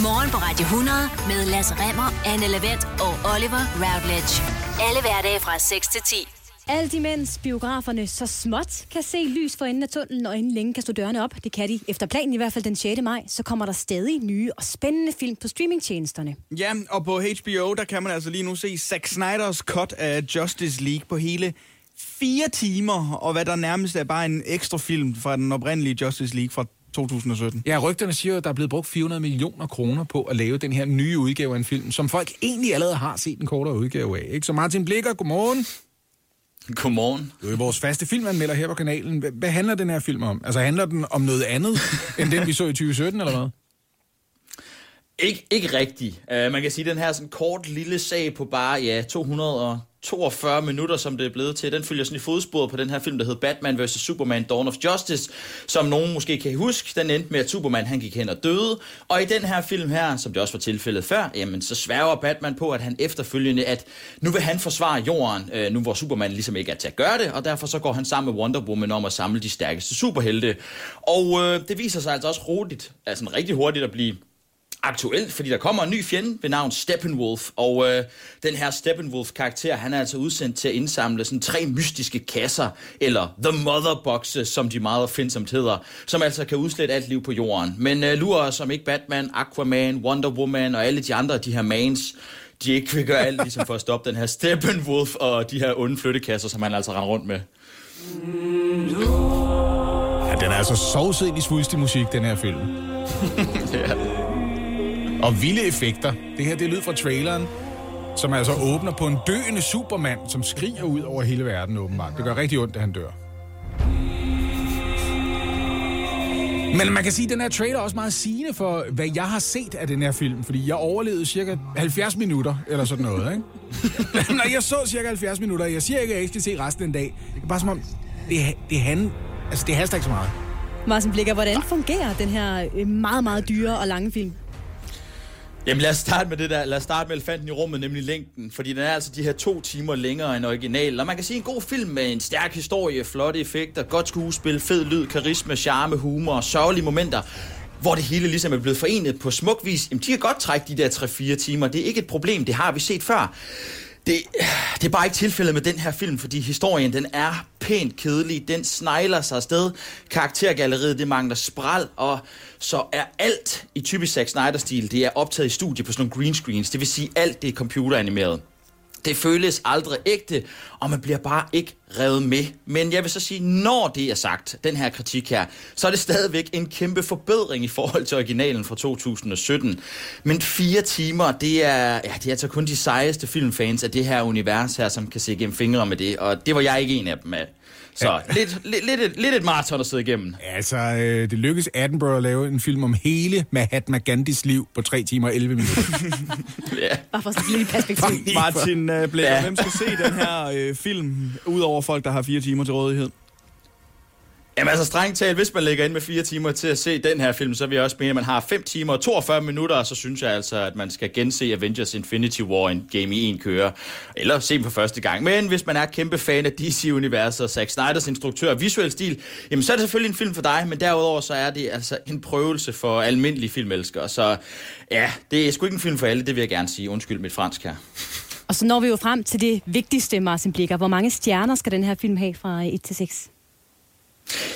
Morgen på Radio 100 med Lasse Remmer, Anne Lavendt og Oliver Routledge. Alle hverdage fra 6 til 10. Alt imens biograferne så småt kan se lys for enden af tunnelen, og inden længe kan stå dørene op. Det kan de efter planen i hvert fald den 6. maj. Så kommer der stadig nye og spændende film på streamingtjenesterne. Ja, og på HBO, der kan man altså lige nu se Zack Snyders cut af Justice League på hele fire timer, og hvad der nærmest er bare en ekstra film fra den oprindelige Justice League fra 2017. Ja, rygterne siger, at der er blevet brugt 400 millioner kroner på at lave den her nye udgave af en film, som folk egentlig allerede har set en kortere udgave af. Ikke? Så Martin Blikker, godmorgen. Godmorgen. Du er vores faste filmanmelder her på kanalen. Hvad, hvad handler den her film om? Altså handler den om noget andet, end den vi så i 2017, eller hvad? Ikke, ikke rigtigt. Uh, øh, man kan sige, at den her sådan kort lille sag på bare ja, 242 minutter, som det er blevet til, den følger sådan i fodsporet på den her film, der hedder Batman vs. Superman Dawn of Justice, som nogen måske kan huske. Den endte med, at Superman han gik hen og døde. Og i den her film her, som det også var tilfældet før, jamen så sværger Batman på, at han efterfølgende, at nu vil han forsvare jorden, uh, nu hvor Superman ligesom ikke er til at gøre det, og derfor så går han sammen med Wonder Woman om at samle de stærkeste superhelte. Og uh, det viser sig altså også roligt, altså rigtig hurtigt at blive aktuelt, fordi der kommer en ny fjende ved navn Steppenwolf, og øh, den her Steppenwolf-karakter, han er altså udsendt til at indsamle sådan tre mystiske kasser, eller The Mother Boxes, som de meget opfindsomt hedder, som altså kan udslette alt liv på jorden. Men øh, lurer som ikke Batman, Aquaman, Wonder Woman og alle de andre de her mans, de ikke vil gøre alt ligesom for at stoppe den her Steppenwolf og de her onde flyttekasser, som han altså render rundt med. Ja, den er altså sovset ind i svulstig musik, den her film. ja. Og vilde effekter. Det her, det er lyd fra traileren, som altså åbner på en døende supermand, som skriger ud over hele verden åbenbart. Det gør rigtig ondt, at han dør. Men man kan sige, at den her trailer er også meget sigende for, hvad jeg har set af den her film. Fordi jeg overlevede cirka 70 minutter, eller sådan noget, ikke? Når jeg så cirka 70 minutter, jeg siger ikke, at jeg ikke skal se resten af den dag. Det er bare som om, det, det, han, altså, det haster ikke så meget. Martin Blikker, hvordan fungerer den her øh, meget, meget dyre og lange film? Jamen lad os starte med det der. Lad os starte med elefanten i rummet, nemlig længden. Fordi den er altså de her to timer længere end original. Og man kan sige en god film med en stærk historie, flotte effekter, godt skuespil, fed lyd, karisma, charme, humor og sørgelige momenter hvor det hele ligesom er blevet forenet på smuk vis. Jamen, de kan godt trække de der 3-4 timer. Det er ikke et problem, det har vi set før. Det, det er bare ikke tilfældet med den her film, fordi historien den er pænt kedelig. Den snegler sig afsted. Karaktergalleriet det mangler spral, og så er alt i typisk Zack Snyder-stil, det er optaget i studie på sådan nogle green screens. Det vil sige, alt det er computeranimeret. Det føles aldrig ægte, og man bliver bare ikke revet med. Men jeg vil så sige, når det er sagt, den her kritik her, så er det stadigvæk en kæmpe forbedring i forhold til originalen fra 2017. Men fire timer, det er, ja, det er altså kun de sejeste filmfans af det her univers her, som kan se gennem fingre med det, og det var jeg ikke en af dem af. Så ja. lidt, lidt, lidt, et, lidt et maraton at sidde igennem. Altså, øh, det lykkedes Attenborough at lave en film om hele Mahatma Gandhis liv på 3 timer og 11 minutter. ja. Bare for at sætte lidt perspektiv. Martin uh, Blair, ja. hvem skal se den her øh, film, udover folk, der har fire timer til rådighed? Jamen altså strengt talt, hvis man lægger ind med fire timer til at se den her film, så vil jeg også mene, at man har 5 timer og 42 minutter, og så synes jeg altså, at man skal gense Avengers Infinity War en game i en køre, eller se dem for første gang. Men hvis man er kæmpe fan af DC-universet og Zack Snyders instruktør og visuel stil, jamen så er det selvfølgelig en film for dig, men derudover så er det altså en prøvelse for almindelige filmelskere. Så ja, det er sgu ikke en film for alle, det vil jeg gerne sige. Undskyld mit fransk her. Og så når vi jo frem til det vigtigste, Martin Blikker. Hvor mange stjerner skal den her film have fra 1 til 6?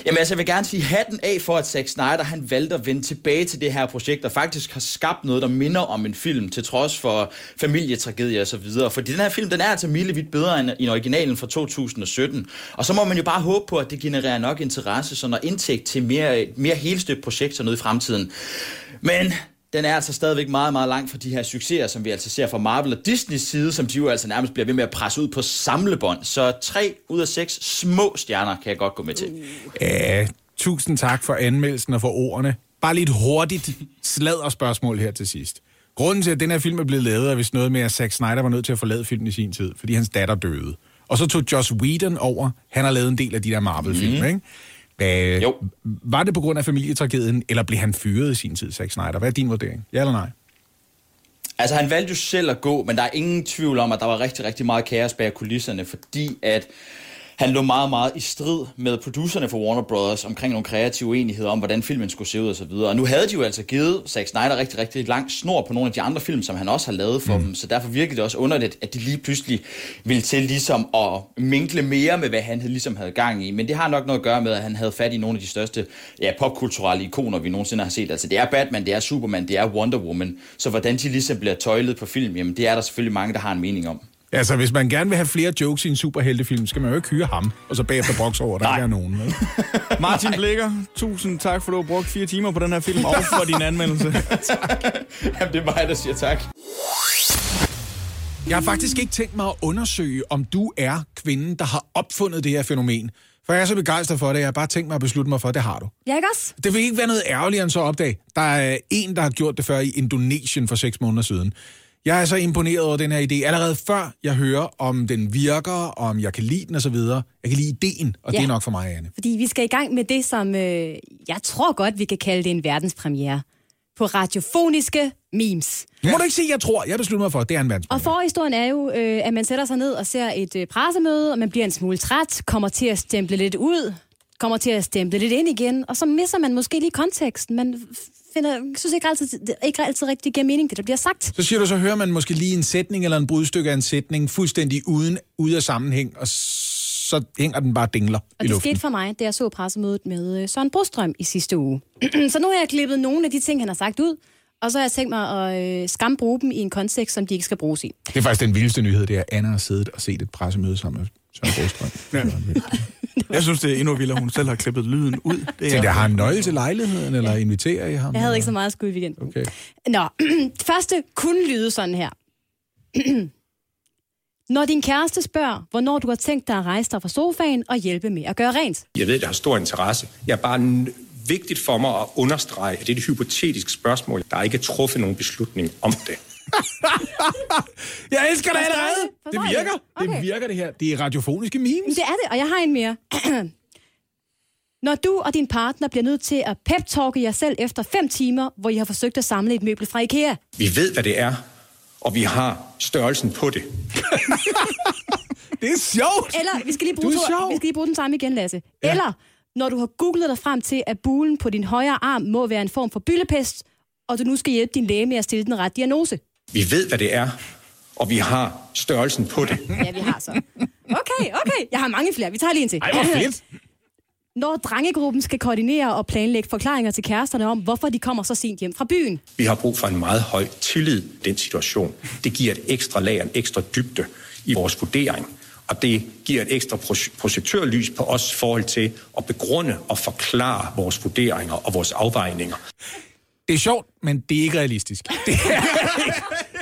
Jamen altså, jeg vil gerne sige hatten af for, at Zack Snyder han valgte at vende tilbage til det her projekt, og faktisk har skabt noget, der minder om en film, til trods for familietragedier og så videre. Fordi den her film, den er altså milevidt bedre end i originalen fra 2017. Og så må man jo bare håbe på, at det genererer nok interesse, så når indtægt til mere, mere helstøbt projekter noget i fremtiden. Men den er altså stadigvæk meget, meget langt fra de her succeser, som vi altså ser fra Marvel og Disneys side, som de jo altså nærmest bliver ved med at presse ud på samlebånd. Så tre ud af seks små stjerner kan jeg godt gå med til. Ja, tusind tak for anmeldelsen og for ordene. Bare lidt hurtigt sladder spørgsmål her til sidst. Grunden til, at den her film er blevet lavet, er vist noget med, at Zack Snyder var nødt til at forlade filmen i sin tid, fordi hans datter døde. Og så tog Joss Whedon over. Han har lavet en del af de der Marvel-film, mm. ikke? Æh, jo. Var det på grund af familietragedien, eller blev han fyret i sin tid, Zack Snyder? Hvad er din vurdering? Ja eller nej? Altså, han valgte jo selv at gå, men der er ingen tvivl om, at der var rigtig, rigtig meget kaos bag kulisserne, fordi at han lå meget, meget i strid med producerne for Warner Brothers omkring nogle kreative uenigheder om, hvordan filmen skulle se ud og så videre. Og nu havde de jo altså givet Zack Snyder rigtig, rigtig lang snor på nogle af de andre film, som han også har lavet for mm. dem, så derfor virkede det også underligt, at de lige pludselig ville til ligesom at minkle mere med, hvad han ligesom havde gang i. Men det har nok noget at gøre med, at han havde fat i nogle af de største ja, popkulturelle ikoner, vi nogensinde har set. Altså det er Batman, det er Superman, det er Wonder Woman. Så hvordan de ligesom bliver tøjlet på film, jamen det er der selvfølgelig mange, der har en mening om. Altså, hvis man gerne vil have flere jokes i en superheltefilm, skal man jo ikke hyre ham, og så bagefter brokse over, der ikke er nogen. Vel? Martin Blikker, tusind tak, for at du har brugt fire timer på den her film, og for din anmeldelse. Jamen, det er mig, der siger tak. Jeg har faktisk ikke tænkt mig at undersøge, om du er kvinden, der har opfundet det her fænomen. For jeg er så begejstret for det, jeg har bare tænkt mig at beslutte mig for, at det har du. Ja, ikke også? Det vil ikke være noget ærgerligt end så at opdage. Der er en, der har gjort det før i Indonesien for seks måneder siden. Jeg er så imponeret over den her idé. Allerede før jeg hører, om den virker, om jeg kan lide den osv. Jeg kan lide ideen, og ja. det er nok for mig, Anne. Fordi vi skal i gang med det, som øh, jeg tror godt, vi kan kalde det en verdenspremiere. På radiofoniske memes. Ja. Må du ikke sige, jeg tror. Jeg beslutter mig for, at det er en verdenspremiere. Og forhistorien er jo, øh, at man sætter sig ned og ser et øh, pressemøde, og man bliver en smule træt, kommer til at stemple lidt ud, kommer til at stemple lidt ind igen, og så misser man måske lige konteksten. Man finder, synes ikke altid, det ikke altid rigtig giver mening, det der bliver sagt. Så siger du, så hører man måske lige en sætning eller en brudstykke af en sætning fuldstændig uden, ude af sammenhæng, og så hænger den bare dingler Og i det luften. skete for mig, da jeg så pressemødet med øh, Søren Brostrøm i sidste uge. så nu har jeg klippet nogle af de ting, han har sagt ud, og så har jeg tænkt mig at øh, skambruge dem i en kontekst, som de ikke skal bruges i. Det er faktisk den vildeste nyhed, det er, at Anna har siddet og set et pressemøde sammen med Søren Brostrøm. Ja. Jeg synes, det er endnu vildere, at hun selv har klippet lyden ud. Det Tænkte jeg, har en nøgle til lejligheden, eller inviterer I ham? Jeg havde ikke så meget skud i weekenden. Okay. Nå, det første kunne lyde sådan her. Når din kæreste spørger, hvornår du har tænkt dig at rejse dig fra sofaen og hjælpe med at gøre rent. Jeg ved, det har stor interesse. Jeg er bare n- vigtigt for mig at understrege, at det er et hypotetisk spørgsmål. Der er ikke truffet nogen beslutning om det. Jeg elsker det allerede! det? Virker. det? Okay. Det virker, det her. Det er radiofoniske memes. det er det, og jeg har en mere. Når du og din partner bliver nødt til at pep-talke jer selv efter fem timer, hvor I har forsøgt at samle et møbel fra IKEA. Vi ved, hvad det er, og vi har størrelsen på det. Det er sjovt! Eller, vi skal lige bruge, to, sjov. vi skal lige bruge den samme igen, Lasse. Ja. Eller, når du har googlet dig frem til, at bulen på din højre arm må være en form for byllepest, og du nu skal hjælpe din læge med at stille den ret diagnose. Vi ved, hvad det er, og vi har størrelsen på det. Ja, vi har så. Okay, okay. Jeg har mange flere. Vi tager lige en til. Ej, hvor fedt! Når drengegruppen skal koordinere og planlægge forklaringer til kæresterne om, hvorfor de kommer så sent hjem fra byen. Vi har brug for en meget høj tillid i den situation. Det giver et ekstra lag, en ekstra dybde i vores vurdering. Og det giver et ekstra proj- projektørlys på os forhold til at begrunde og forklare vores vurderinger og vores afvejninger. Det er sjovt, men det er ikke realistisk. Det er,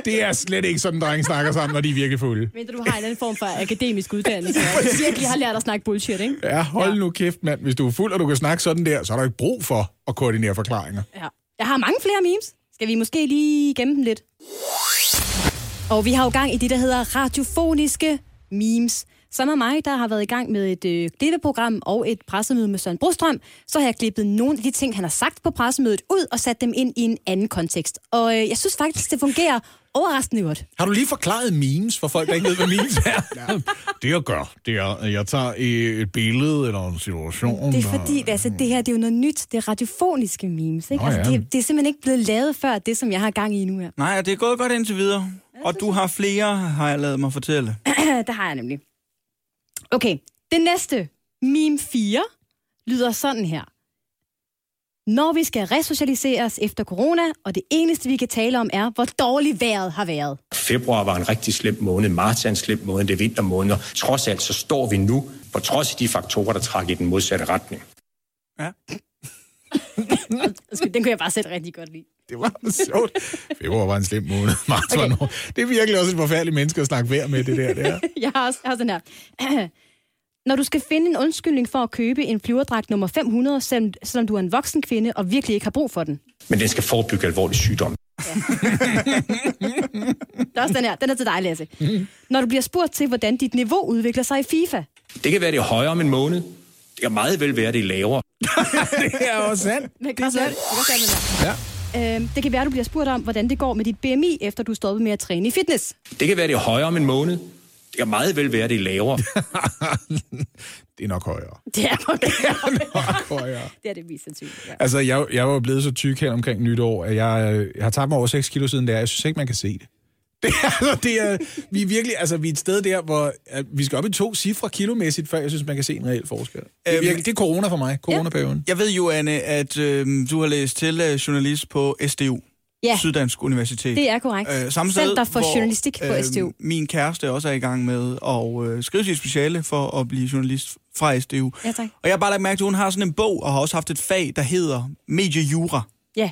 det er slet ikke sådan, drenge snakker sammen, når de er virkelig fulde. Men du har en anden form for akademisk uddannelse, og virkelig har lært at snakke bullshit, ikke? Ja, hold nu kæft, mand. Hvis du er fuld, og du kan snakke sådan der, så er der ikke brug for at koordinere forklaringer. Ja. Jeg har mange flere memes. Skal vi måske lige gemme dem lidt? Og vi har jo gang i det, der hedder radiofoniske memes. Som er mig, der har været i gang med et øh, klippeprogram og et pressemøde med Søren Brostrøm, så har jeg klippet nogle af de ting, han har sagt på pressemødet ud og sat dem ind i en anden kontekst. Og øh, jeg synes faktisk, det fungerer overraskende godt. Har du lige forklaret memes for folk, der ikke ved, hvad memes er? Ja. Det jeg gør, det er, at jeg tager et billede eller en situation. Det er fordi, altså, det her det er jo noget nyt. Det er radiofoniske memes. Ikke? Nå Altså, ja. det, det er simpelthen ikke blevet lavet før, det som jeg har gang i nu her. Nej, det er gået godt indtil videre. Og du har flere, har jeg lavet mig fortælle. det har jeg nemlig. Okay, det næste, meme 4, lyder sådan her. Når vi skal resocialiseres efter corona, og det eneste, vi kan tale om, er, hvor dårligt vejret har været. Februar var en rigtig slem måned, marts er en slem måned, det er vintermåneder. Trods alt, så står vi nu, på trods af de faktorer, der trækker i den modsatte retning. Ja. Den kunne jeg bare sætte rigtig godt lide. Det var sjovt. Februar var en slem måned. Marts okay. var noget. Det er virkelig også et forfærdeligt menneske at snakke vejr med, det der. Det er. Jeg har også, jeg har sådan her. Når du skal finde en undskyldning for at købe en flyverdragt nummer 500, selvom, selvom du er en voksen kvinde og virkelig ikke har brug for den. Men den skal forebygge alvorlig sygdom. Der er også den her. Den er til dig, Lasse. Når du bliver spurgt til, hvordan dit niveau udvikler sig i FIFA. Det kan være, det er højere om en måned. Det kan meget vel være, det er lavere. det er også sandt. Men det kan også være den her. Ja. Øhm, det kan være, du bliver spurgt om, hvordan det går med dit BMI, efter du er stoppet med at træne i fitness. Det kan være, det er højere om en måned. Det Det kan meget vel være, det er lavere. Det er nok højere. Det er okay. Nok højere. det er det mest sandsynligt, ja. Altså, jeg, jeg var blevet så tyk her omkring nytår, at jeg, jeg har tabt mig over 6 kilo siden der. Jeg synes ikke, man kan se det. Det er, altså, det er, vi er virkelig, altså, vi er et sted der, hvor at vi skal op i to cifre kilomæssigt, før jeg synes, man kan se en reel forskel. Det er, Øhm, virkelig, det er corona for mig, coronaperioden. Jeg ved jo, Anne, at øh, du har læst til øh, journalist på SDU, Ja, Syddansk Universitet. det er korrekt. Øh, samme sted, Center for hvor, Journalistik på SDU. Min kæreste også er i gang med at øh, skrive sit speciale for at blive journalist fra SDU. Ja, tak. Og jeg har bare lagt mærke til, at hun har sådan en bog, og har også haft et fag, der hedder Mediejura. Ja,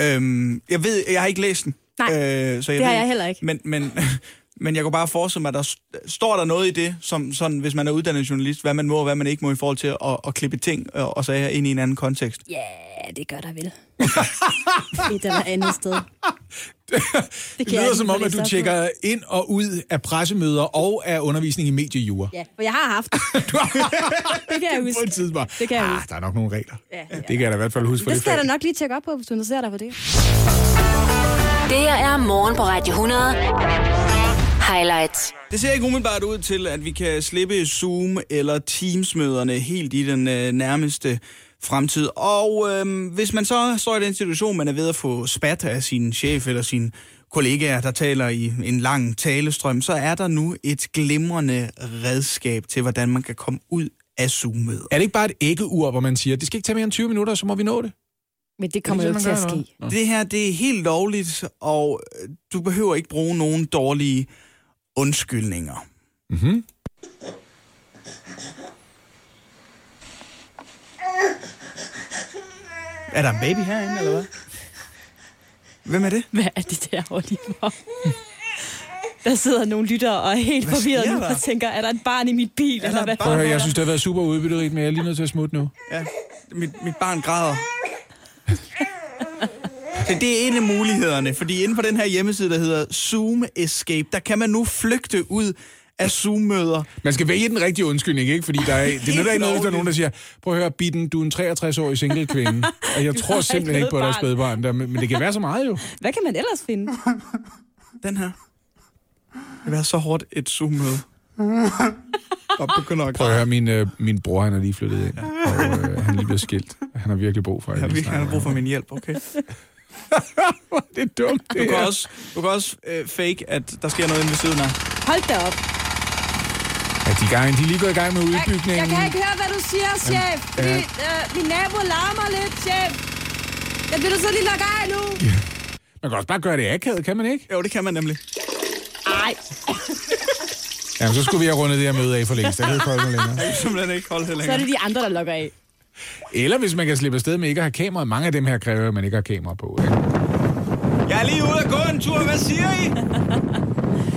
Øhm, jeg ved, jeg har ikke læst den. Nej, øh, så jeg det har ved, jeg heller ikke. Men, men, men jeg kunne bare forestille mig, at der st- står der noget i det, som sådan, hvis man er uddannet journalist, hvad man må og hvad man ikke må i forhold til at, at klippe ting og, og sager ind i en anden kontekst. Ja, det gør der vel. Et eller andet sted. Det, kan det jeg lyder lige som om, at du på. tjekker ind og ud af pressemøder og af undervisning i mediejura. Ja, for jeg har haft det. det kan jeg På et huske. tidspunkt. Det kan jeg ah, huske. der er nok nogle regler. Ja, ja. Det kan jeg da i hvert fald huske for Det det skal jeg da nok lige tjekke op på, hvis du interesserer dig for det. Det her er morgen på Radio 100. Highlights. Det ser ikke umiddelbart ud til, at vi kan slippe Zoom- eller Teams-møderne helt i den øh, nærmeste fremtid. Og øh, hvis man så står i den situation, man er ved at få spat af sin chef eller sin kollegaer, der taler i en lang talestrøm, så er der nu et glimrende redskab til, hvordan man kan komme ud af Zoom-møder. Er det ikke bare et æggeur, hvor man siger, det skal ikke tage mere end 20 minutter, så må vi nå det? Men det kommer Er jo det ikke til at ske. Det her, det er helt lovligt, og øh, du behøver ikke bruge nogen dårlige undskyldninger. Mhm. Er der en baby herinde, eller hvad? Hvem er det? Hvad er det der, Oliver? Der sidder nogle lyttere og er helt Hvad forvirret nu der? og tænker, er der et barn i mit bil? der Eller hvad? barn? Jeg synes, det har været super udbytterigt, men jeg er lige nødt til at smutte nu. Ja, mit, mit barn græder. Det er en af mulighederne, fordi inde på den her hjemmeside, der hedder Zoom Escape, der kan man nu flygte ud af Zoom-møder. Man skal vælge den rigtige undskyldning, ikke? Fordi der er, det nytter ikke noget, hvis der er nogen, der siger, prøv at høre, Bitten, du er en 63-årig single kvinde, og jeg tror simpelthen ikke på, at der er spædbarn der, men men det kan være så meget jo. Hvad kan man ellers finde? Den her. Det vil være så hårdt et Zoom-møde. Og begynder at Prøv at høre, min, øh, min bror, han er lige flyttet ind, og øh, han er lige blevet skilt. Han har virkelig brug for, Jeg jeg har lige virkelig han har brug for min hjælp, okay? Det er dumt, Du det kan her. også, du kan også øh, fake, at der sker noget inde ved siden af. Hold da op. Ja, de, er gang, de er lige gået i gang med udbygningen. Jeg kan ikke høre, hvad du siger, chef. Fordi, øh, min nabo larmer lidt, chef. Jeg bliver du så lige lukke af nu. Man kan også bare gøre det akavet, kan man ikke? Jo, det kan man nemlig. Ej. Jamen, så skulle vi have rundet det her møde af for længst. Jeg ved ikke, længere. Jeg kan simpelthen ikke holde det Så er længere. det de andre, der lukker af. Eller hvis man kan slippe afsted med ikke at have kamera. Mange af dem her kræver, at man ikke har kamera på. Ikke? Jeg er lige ude at gå en tur. Hvad siger I?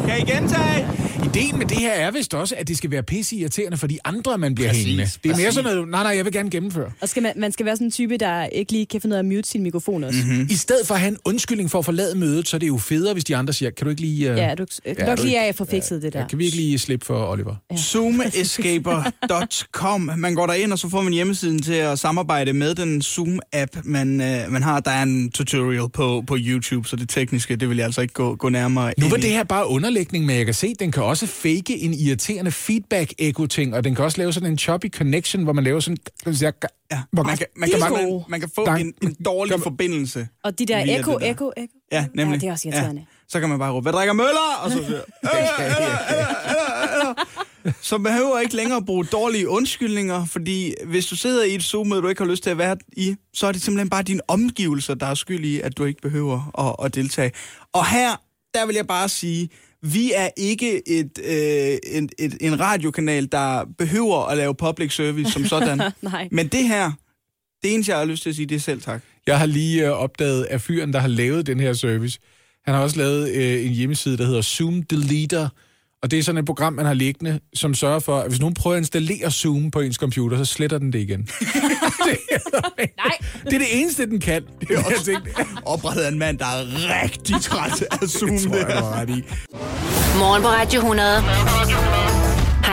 Kan I gentage? Ideen med det her er vist også, at det skal være pisse irriterende for de andre, man bliver Præcis, hængende. Det er mere sådan noget, nej, nej, jeg vil gerne gennemføre. Og skal man, man skal være sådan en type, der ikke lige kan finde ud af at mute sin mikrofon også. Mhm. Mm-hmm. I stedet for at have en undskyldning for at forlade mødet, så er det jo federe, hvis de andre siger, kan du ikke lige... Uh... Ja, du kan Ja, nok du- lige af at få fikset det der. Ja, kan vi ikke lige slippe for Oliver? Zoomescaper.com. Man går derind, og så får man hjemmesiden til at samarbejde med den Zoom-app, man, øh, man har. Der er en tutorial på, på YouTube, så det tekniske, det vil jeg altså ikke gå, gå nærmere Nu ind var i. det her bare underlægning, men jeg kan se, den kan også fake en irriterende feedback-echo-ting, og den kan også lave sådan en choppy connection, hvor man laver sådan... Ja, Hvor- man, kan, man, kan, man, man kan få Der- en, en dårlig Kom- forbindelse. Og de der det der. ekko, ekko. Ja, nemlig. Ja, det er også irriterende. Ja. Så kan man bare råbe, hvad drikker Møller? Og så siger, så behøver ikke længere at bruge dårlige undskyldninger, fordi hvis du sidder i et zoom du ikke har lyst til at være i, så er det simpelthen bare dine omgivelser, der er skyld i, at du ikke behøver at, at deltage. Og her, der vil jeg bare sige, vi er ikke et, øh, en, et, en radiokanal, der behøver at lave public service som sådan. Nej. Men det her, det eneste, jeg har lyst til at sige, det er selv tak. Jeg har lige øh, opdaget, at fyren, der har lavet den her service, han har også lavet øh, en hjemmeside, der hedder Zoom Deleter, og det er sådan et program, man har liggende, som sørger for, at hvis nogen prøver at installere Zoom på ens computer, så sletter den det igen. det, er, Nej. det er det eneste, den kan. Det er også, Oprettet af en mand, der er rigtig træt af Zoom. det tror jeg, du ret i. Morgen på Radio 100.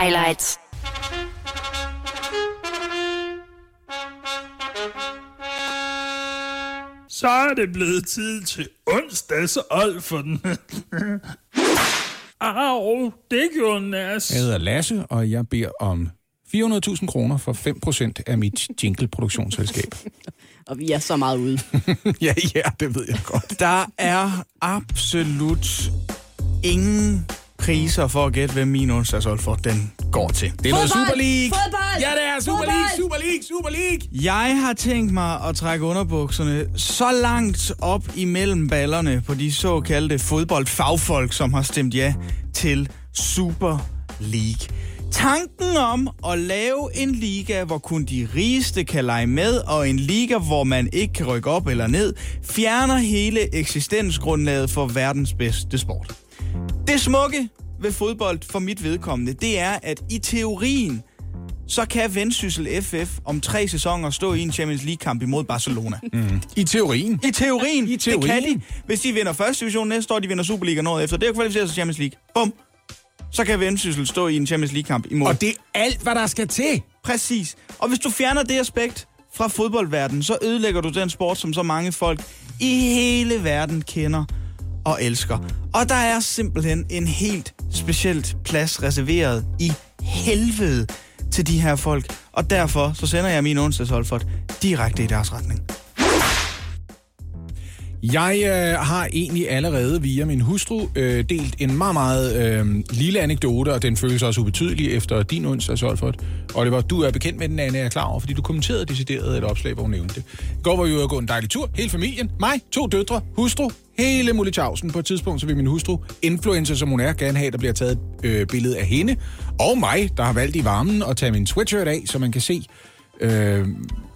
Highlights. Så er det blevet tid til onsdags old for den. Au, det gjorde nas. Jeg hedder Lasse, og jeg beder om 400.000 kroner for 5% af mit jingle-produktionsselskab. Og vi er så meget ude. ja, ja, det ved jeg godt. Der er absolut ingen priser for at gætte, hvem min onsdagsolfer den går til. Det er noget Fodbold! Super League. Fodbold! Ja, det er Super Fodbold! League, Super League, Super League. Jeg har tænkt mig at trække underbukserne så langt op imellem ballerne på de såkaldte fodboldfagfolk, som har stemt ja til Super League. Tanken om at lave en liga, hvor kun de rigeste kan lege med, og en liga, hvor man ikke kan rykke op eller ned, fjerner hele eksistensgrundlaget for verdens bedste sport. Det smukke ved fodbold for mit vedkommende, det er, at i teorien, så kan Vendsyssel FF om tre sæsoner stå i en Champions League-kamp imod Barcelona. Mm. I teorien. I teorien, I det kan teorien. de. Hvis de vinder første division næste år, de vinder Superliga noget efter. Det er jo kvalificeret til Champions League. Bum. Så kan Vendsyssel stå i en Champions League-kamp imod. Og det er alt, hvad der skal til. Præcis. Og hvis du fjerner det aspekt fra fodboldverdenen, så ødelægger du den sport, som så mange folk i hele verden kender og elsker. Og der er simpelthen en helt specielt plads reserveret i helvede til de her folk. Og derfor så sender jeg min onsdagsholdfot direkte i deres retning. Jeg øh, har egentlig allerede via min hustru øh, delt en meget, meget øh, lille anekdote, og den føles også ubetydelig efter din onsdag, Solford. Oliver, du er bekendt med den, Anne, er klar over, fordi du kommenterede decideret et opslag, hvor hun nævnte det. I går var vi ude at gå en dejlig tur, hele familien, mig, to døtre, hustru, hele Mulitjavsen. På et tidspunkt, så vil min hustru, influencer som hun er, gerne have, at der bliver taget et øh, billede af hende, og mig, der har valgt i varmen at tage min sweatshirt af, så man kan se, Øh,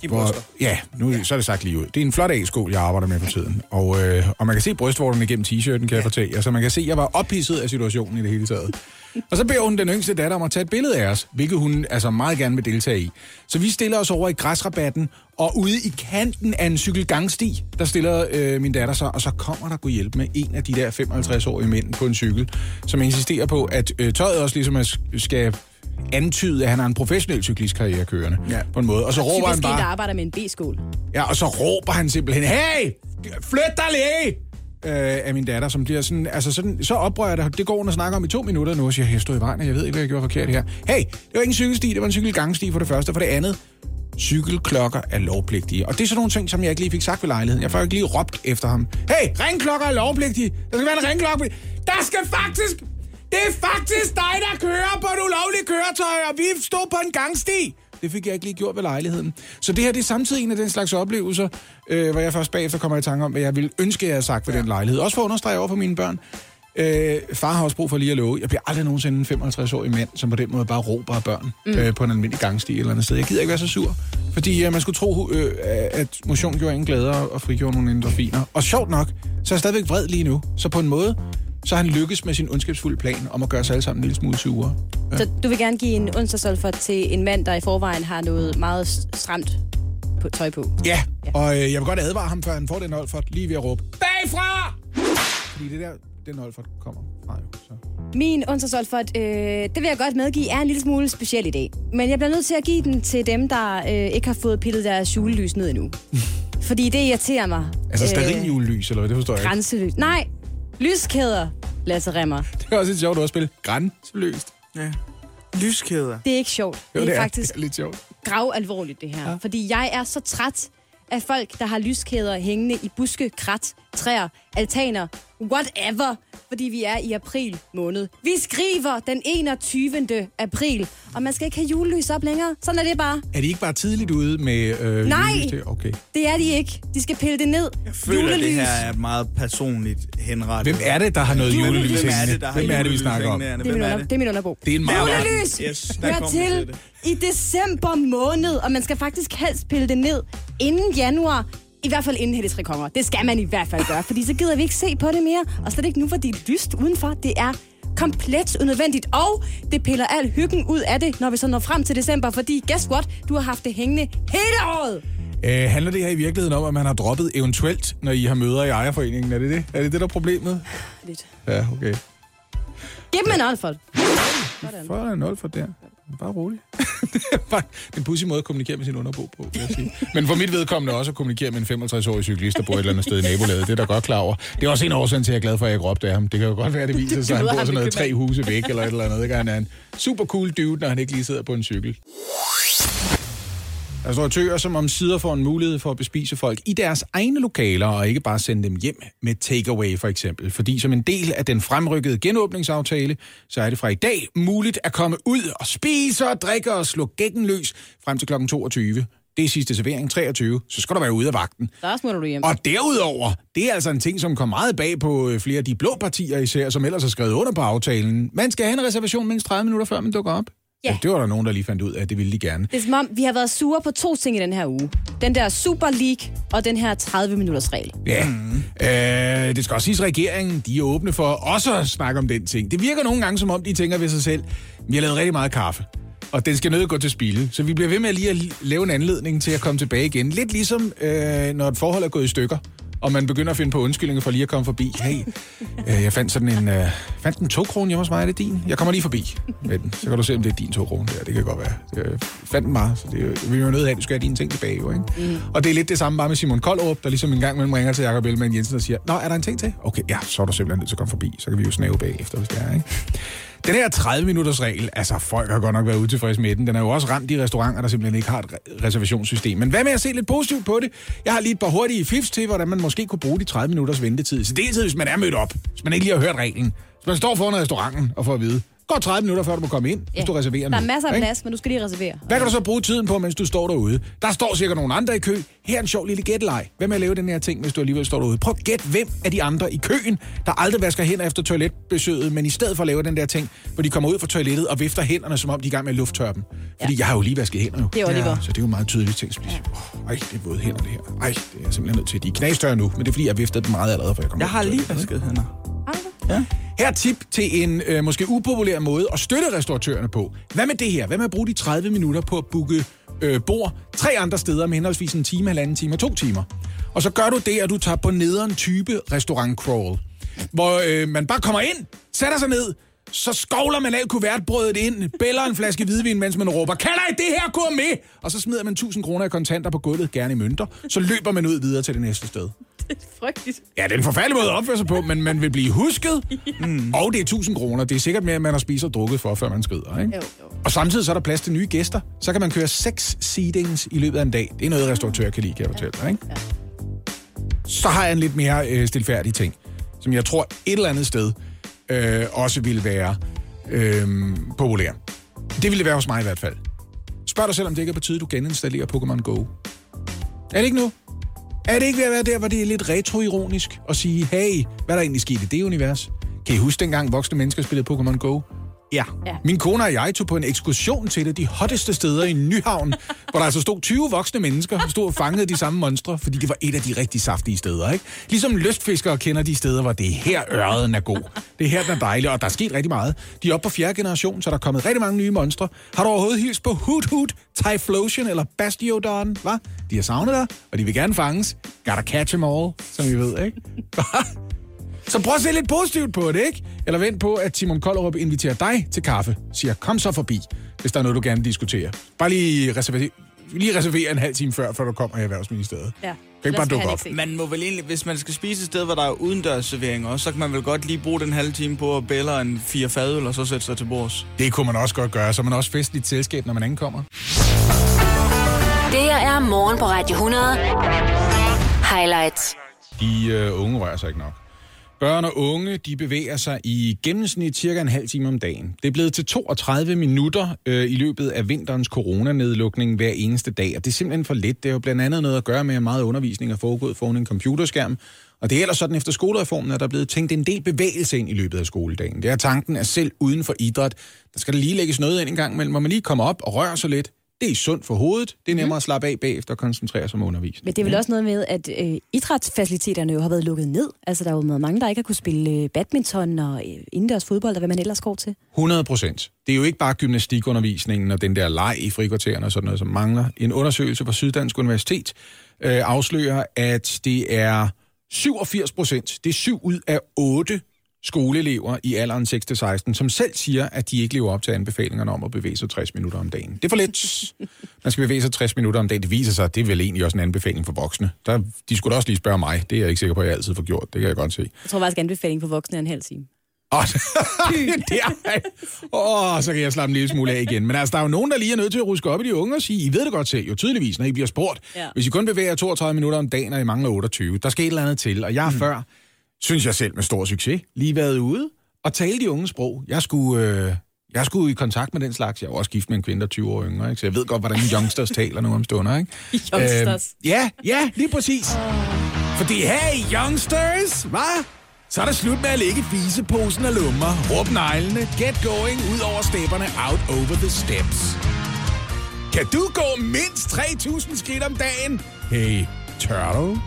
hvor, ja, nu så er det sagt lige ud. Det er en flot A-skål, jeg arbejder med for tiden. Og, øh, og man kan se brystvorterne gennem t-shirten, kan jeg fortælle jer. Så man kan se, at jeg var ophidset af situationen i det hele taget. Og så beder hun den yngste datter om at tage et billede af os, hvilket hun altså meget gerne vil deltage i. Så vi stiller os over i græsrabatten, og ude i kanten af en cykelgangsti, der stiller øh, min datter sig, og så kommer der kunne hjælpe med en af de der 55-årige mænd på en cykel, som insisterer på, at øh, tøjet også ligesom er, skal antyde, at han har en professionel cyklistkarriere kørende. Ja. På en måde. Og så råber han Typisk bare... arbejder med en B-skål. Ja, og så råber han simpelthen, hey, flyt dig lige! Øh, af min datter, som bliver sådan, altså sådan, så oprører det, det går hun og snakker om i to minutter nu, og siger, jeg stod i vejen, og jeg ved ikke, hvad jeg gjorde forkert her. Hey, det var ikke en cykelsti, det var en cykelgangsti for det første, og for det andet, cykelklokker er lovpligtige. Og det er sådan nogle ting, som jeg ikke lige fik sagt ved lejligheden. Jeg får ikke lige råbt efter ham. Hey, ringklokker er lovpligtige. Der skal være en ringklokke. Der skal faktisk... Det er faktisk dig, der kører på et ulovligt køretøj, og vi stod på en gangsti. Det fik jeg ikke lige gjort ved lejligheden. Så det her det er samtidig en af den slags oplevelser, øh, hvor jeg først bagefter kommer i tanke om, hvad jeg ville ønske, jeg havde sagt ved ja. den lejlighed. Også for at understrege over for mine børn. Øh, far har også brug for lige at love. Jeg bliver aldrig nogensinde en 55-årig mand, som på den måde bare råber af børn mm. øh, på en almindelig gangsti eller andet sted. Jeg gider ikke være så sur. Fordi øh, man skulle tro, øh, at motion gjorde en glæder og frigjorde nogle endorfiner. Og sjovt nok, så er jeg stadigvæk vred lige nu. Så på en måde, så har han lykkes med sin ondskabsfulde plan om at gøre os alle sammen en lille smule sure. Ja. Så du vil gerne give en onsdagsolfer til en mand, der i forvejen har noget meget stramt på, tøj på. Ja, og øh, jeg vil godt advare ham, før han får den Olfert, lige ved at råbe, bagfra! Fordi det der, den Olfert kommer fra jo. Så. Min onsdagsolfert, øh, det vil jeg godt medgive, er en lille smule speciel i dag. Men jeg bliver nødt til at give den til dem, der øh, ikke har fået pillet deres julelys ned endnu. Fordi det irriterer mig. Altså starin julelys, eller hvad? Det forstår jeg ikke. Grænselys. Nej, lyskæder, Lasse Remmer. Det er også et sjovt ordspil. Grænseløst. Ja. Lyskæder. Det er ikke sjovt. Jo, det er det er, faktisk det er lidt sjovt. grav alvorligt, det her. Ja. Fordi jeg er så træt af folk, der har lyskæder hængende i buske, krat, træer, altaner, whatever, fordi vi er i april måned. Vi skriver den 21. april, og man skal ikke have julelys op længere. Sådan er det bare. Er de ikke bare tidligt ude med øh, Nej. julelys? Okay. Det er de ikke. De skal pille det ned. Jeg føler, at det her er meget personligt henrettet. Hvem er det, der har noget julelys Hvem er det, der har Hvem er det, vi julelys snakker om? Det er, min er under, det? er min underbo. Det er en meget... Julelys Yes, vi til til det. i december måned, og man skal faktisk helst pille det ned inden januar. I hvert fald inden Hellig Tre Konger. Det skal man i hvert fald gøre, fordi så gider vi ikke se på det mere. Og slet ikke nu, hvor det er lyst udenfor. Det er komplet unødvendigt, og det piller al hyggen ud af det, når vi så når frem til december, fordi guess what? Du har haft det hængende hele året. Øh, handler det her i virkeligheden om, at man har droppet eventuelt, når I har møder i ejerforeningen? Er det det? Er det det, der er problemet? Lidt. Ja, okay. Giv dem en alfald. For en for der. Bare rolig. det er bare en pudsig måde at kommunikere med sin underbo på, vil jeg sige. Men for mit vedkommende også at kommunikere med en 65-årig cyklist, der bor et eller andet sted i nabolaget. Det er der godt klar over. Det er også en årsag til, at jeg er glad for, at jeg ikke råbte af ham. Det kan jo godt være, at det viser sig, at han bor sådan noget tre huse væk eller et eller andet. Det kan han er en super cool dude, når han ikke lige sidder på en cykel. Restauratører, som om sider får en mulighed for at bespise folk i deres egne lokaler, og ikke bare sende dem hjem med takeaway for eksempel. Fordi som en del af den fremrykkede genåbningsaftale, så er det fra i dag muligt at komme ud og spise og drikke og slå gækken løs frem til kl. 22. Det er sidste servering, 23. Så skal du være ude af vagten. Der smutter du hjem. Og derudover, det er altså en ting, som kommer meget bag på øh, flere af de blå partier især, som ellers har skrevet under på aftalen. Man skal have en reservation mindst 30 minutter, før man dukker op. Ja. det var der nogen, der lige fandt ud af, at det ville de gerne. Det er som om, vi har været sure på to ting i den her uge. Den der Super League og den her 30-minutters regel. Ja, øh, det skal også siges, at regeringen de er åbne for også at snakke om den ting. Det virker nogle gange, som om de tænker ved sig selv, vi har lavet rigtig meget kaffe, og den skal nødt gå til spilde. Så vi bliver ved med lige at lave en anledning til at komme tilbage igen. Lidt ligesom, øh, når et forhold er gået i stykker, og man begynder at finde på undskyldninger for lige at komme forbi. Hey, øh, jeg fandt sådan en, øh, fandt en to kroner hjemme hos mig, er det din? Jeg kommer lige forbi med den. Så kan du se, om det er din to kroner. Ja, det kan godt være. Jeg fandt den bare, så det, vi er jo nødt til at du skal have dine ting tilbage, jo, ikke? Mm. Og det er lidt det samme bare med Simon Koldrup, der ligesom en gang mellem ringer til Jacob Ellemann Jensen og siger, Nå, er der en ting til? Okay, ja, så er du simpelthen nødt til at komme forbi. Så kan vi jo snæve bagefter, hvis det er, ikke? Den her 30-minutters regel, altså folk har godt nok været utilfredse med den. Den er jo også ramt de restauranter, der simpelthen ikke har et reservationssystem. Men hvad med at se lidt positivt på det? Jeg har lige et par hurtige fifs til, hvordan man måske kunne bruge de 30 minutters ventetid. Så det er hvis man er mødt op, hvis man ikke lige har hørt reglen. Hvis man står foran restauranten og får at vide, går 30 minutter, før du må komme ind, hvis du reserverer Der er masser af ikke? plads, men du skal lige reservere. Hvad kan du så bruge tiden på, mens du står derude? Der står sikkert nogle andre i kø. Her er en sjov lille gætleg. Hvad med at lave den her ting, hvis du alligevel står derude? Prøv at gætte, hvem af de andre i køen, der aldrig vasker hænder efter toiletbesøget, men i stedet for at lave den der ting, hvor de kommer ud fra toilettet og vifter hænderne, som om de er i gang med at lufttørre dem. Fordi jeg har jo lige vasket hænder jo. Det er Oliver. Så det er jo meget tydeligt ting. Ja. Oh, ej, det er våde hænder, det her. Ej, det er jeg simpelthen nødt til. De er knastørre nu, men det er fordi, jeg viftede dem meget allerede, før jeg kom Jeg har lige vasket hænder. Her er tip til en øh, måske upopulær måde at støtte restauratørerne på. Hvad med det her? Hvad med at bruge de 30 minutter på at booke øh, bord tre andre steder med henholdsvis en time, halvanden time og to timer? Og så gør du det, at du tager på nederen type restaurant crawl, hvor øh, man bare kommer ind, sætter sig ned, så skovler man af kuvertbrødet ind, bæller en flaske hvidvin, mens man råber, kan I det her gourmet? Og så smider man 1000 kroner i kontanter på gulvet, gerne i mønter. Så løber man ud videre til det næste sted. Frygteligt. Ja, det er en forfærdelig måde at opføre sig på, men man vil blive husket, mm. og det er 1000 kroner. Det er sikkert mere, end man har spist og drukket for, før man skrider. Ikke? Jo, jo. Og samtidig så er der plads til nye gæster. Så kan man køre seks seatings i løbet af en dag. Det er noget, restauratører kan lide, kan jeg fortælle dig. Ikke? Så har jeg en lidt mere øh, stilfærdig ting, som jeg tror et eller andet sted øh, også ville være øh, populær. Det ville det være hos mig i hvert fald. Spørg dig selv, om det ikke er på tide, du geninstallerer Pokémon Go. Er det ikke nu? Er det ikke ved at være der, hvor det er lidt retroironisk at sige, hey, hvad er der egentlig sket i det univers? Kan I huske dengang voksne mennesker spillede Pokémon Go? Ja. Ja. Min kone og jeg tog på en ekskursion til det, de hotteste steder i Nyhavn, hvor der altså stod 20 voksne mennesker, der stod og fangede de samme monstre, fordi det var et af de rigtig saftige steder, ikke? Ligesom lystfiskere kender de steder, hvor det er her ørreden er god. Det er her, den er dejlig, og der er sket rigtig meget. De er oppe på fjerde generation, så der er kommet rigtig mange nye monstre. Har du overhovedet hils på Hoot Hoot, Typhlosion eller Bastiodon, hva? De har savnet dig, og de vil gerne fanges. Gotta catch them all, som vi ved, ikke? Så prøv at se lidt positivt på det, ikke? Eller vent på, at Simon Kollerup inviterer dig til kaffe. Siger, kom så forbi, hvis der er noget, du gerne vil diskutere. Bare lige reserver, lige reservere en halv time før, før du kommer i Erhvervsministeriet. Ja. Kan ikke bare dukke op. Man må vel egentlig, hvis man skal spise et sted, hvor der er udendørsservering også, så kan man vel godt lige bruge den halve time på at bælle en fire fadøl, og så sætte sig til bords. Det kunne man også godt gøre, så man også festligt selskab, når man ankommer. Det her er morgen på Radio 100. Highlights. De øh, unge rører sig ikke nok. Børn og unge, de bevæger sig i gennemsnit cirka en halv time om dagen. Det er blevet til 32 minutter øh, i løbet af vinterens coronanedlukning hver eneste dag, og det er simpelthen for lidt. Det er jo blandt andet noget at gøre med, at meget undervisning er foregået foran en computerskærm, og det er ellers sådan efter skolereformen, at der er blevet tænkt en del bevægelse ind i løbet af skoledagen. Det er tanken, at selv uden for idræt, der skal der lige lægges noget ind en gang imellem, hvor man lige kommer op og rører sig lidt. Det er sundt for hovedet. Det er nemmere at slappe af bagefter og koncentrere sig om undervisning. Men det er vel også noget med, at øh, idrætsfaciliteterne jo har været lukket ned. Altså, der er jo mange, der ikke har kunne spille øh, badminton og øh, indendørs fodbold, og hvad man ellers går til. 100 procent. Det er jo ikke bare gymnastikundervisningen og den der leg i frikvartererne og sådan noget, som mangler. En undersøgelse fra Syddansk Universitet øh, afslører, at det er 87 procent, det er syv ud af otte skoleelever i alderen 6-16, som selv siger, at de ikke lever op til anbefalingerne om at bevæge sig 60 minutter om dagen. Det er for lidt. Man skal bevæge sig 60 minutter om dagen. Det viser sig, at det er vel egentlig også en anbefaling for voksne. Der, de skulle da også lige spørge mig. Det er jeg ikke sikker på, at jeg altid får gjort. Det kan jeg godt se. Jeg tror faktisk, anbefaling for voksne er en halv time. Åh, er... Åh, så kan jeg slappe en lille smule af igen. Men altså, der er jo nogen, der lige er nødt til at ruske op i de unge og sige, I ved det godt selv, jo tydeligvis, når I bliver spurgt. Ja. Hvis I kun bevæger jer 32 minutter om dagen, og I mangler 28, der skal et eller andet til. Og jeg har mm. før, synes jeg selv med stor succes, lige været ude og tale de unge sprog. Jeg skulle, øh, jeg skulle i kontakt med den slags. Jeg jo også gift med en kvinde, der er 20 år yngre, ikke? så jeg ved godt, hvordan youngsters taler nu om stunder. Ikke? Youngsters. Øh, ja, ja, lige præcis. Fordi hey, youngsters, hvad? Så er der slut med at lægge fiseposen af lummer, råb neglene, get going ud over stepperne, out over the steps. Kan du gå mindst 3.000 skridt om dagen? Hey, turtle.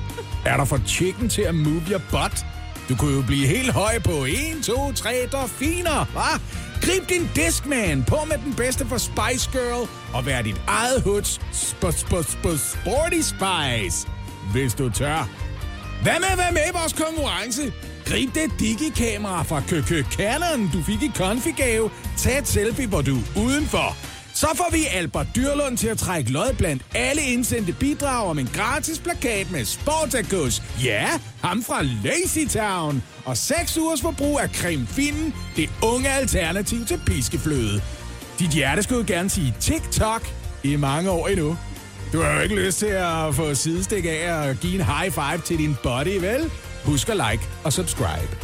Er der for chicken til at move your butt? Du kunne jo blive helt høj på 1, 2, 3 delfiner, hva? Grib din Discman på med den bedste for Spice Girl og vær dit eget huds sp sp sp Sporty Spice, hvis du tør. Hvad med at være med i vores konkurrence? Grib det digi-kamera fra KK Canon, du fik i konfigave. Tag et selfie, hvor du er udenfor. Så får vi Albert Dyrlund til at trække lod blandt alle indsendte bidrag om en gratis plakat med Sportacus. Ja, ham fra Lazy Town. Og 6 ugers forbrug af creme finnen, det unge alternativ til piskefløde. Dit hjerte skulle gerne sige TikTok i mange år endnu. Du har jo ikke lyst til at få sidestik af og give en high five til din body, vel? Husk at like og subscribe.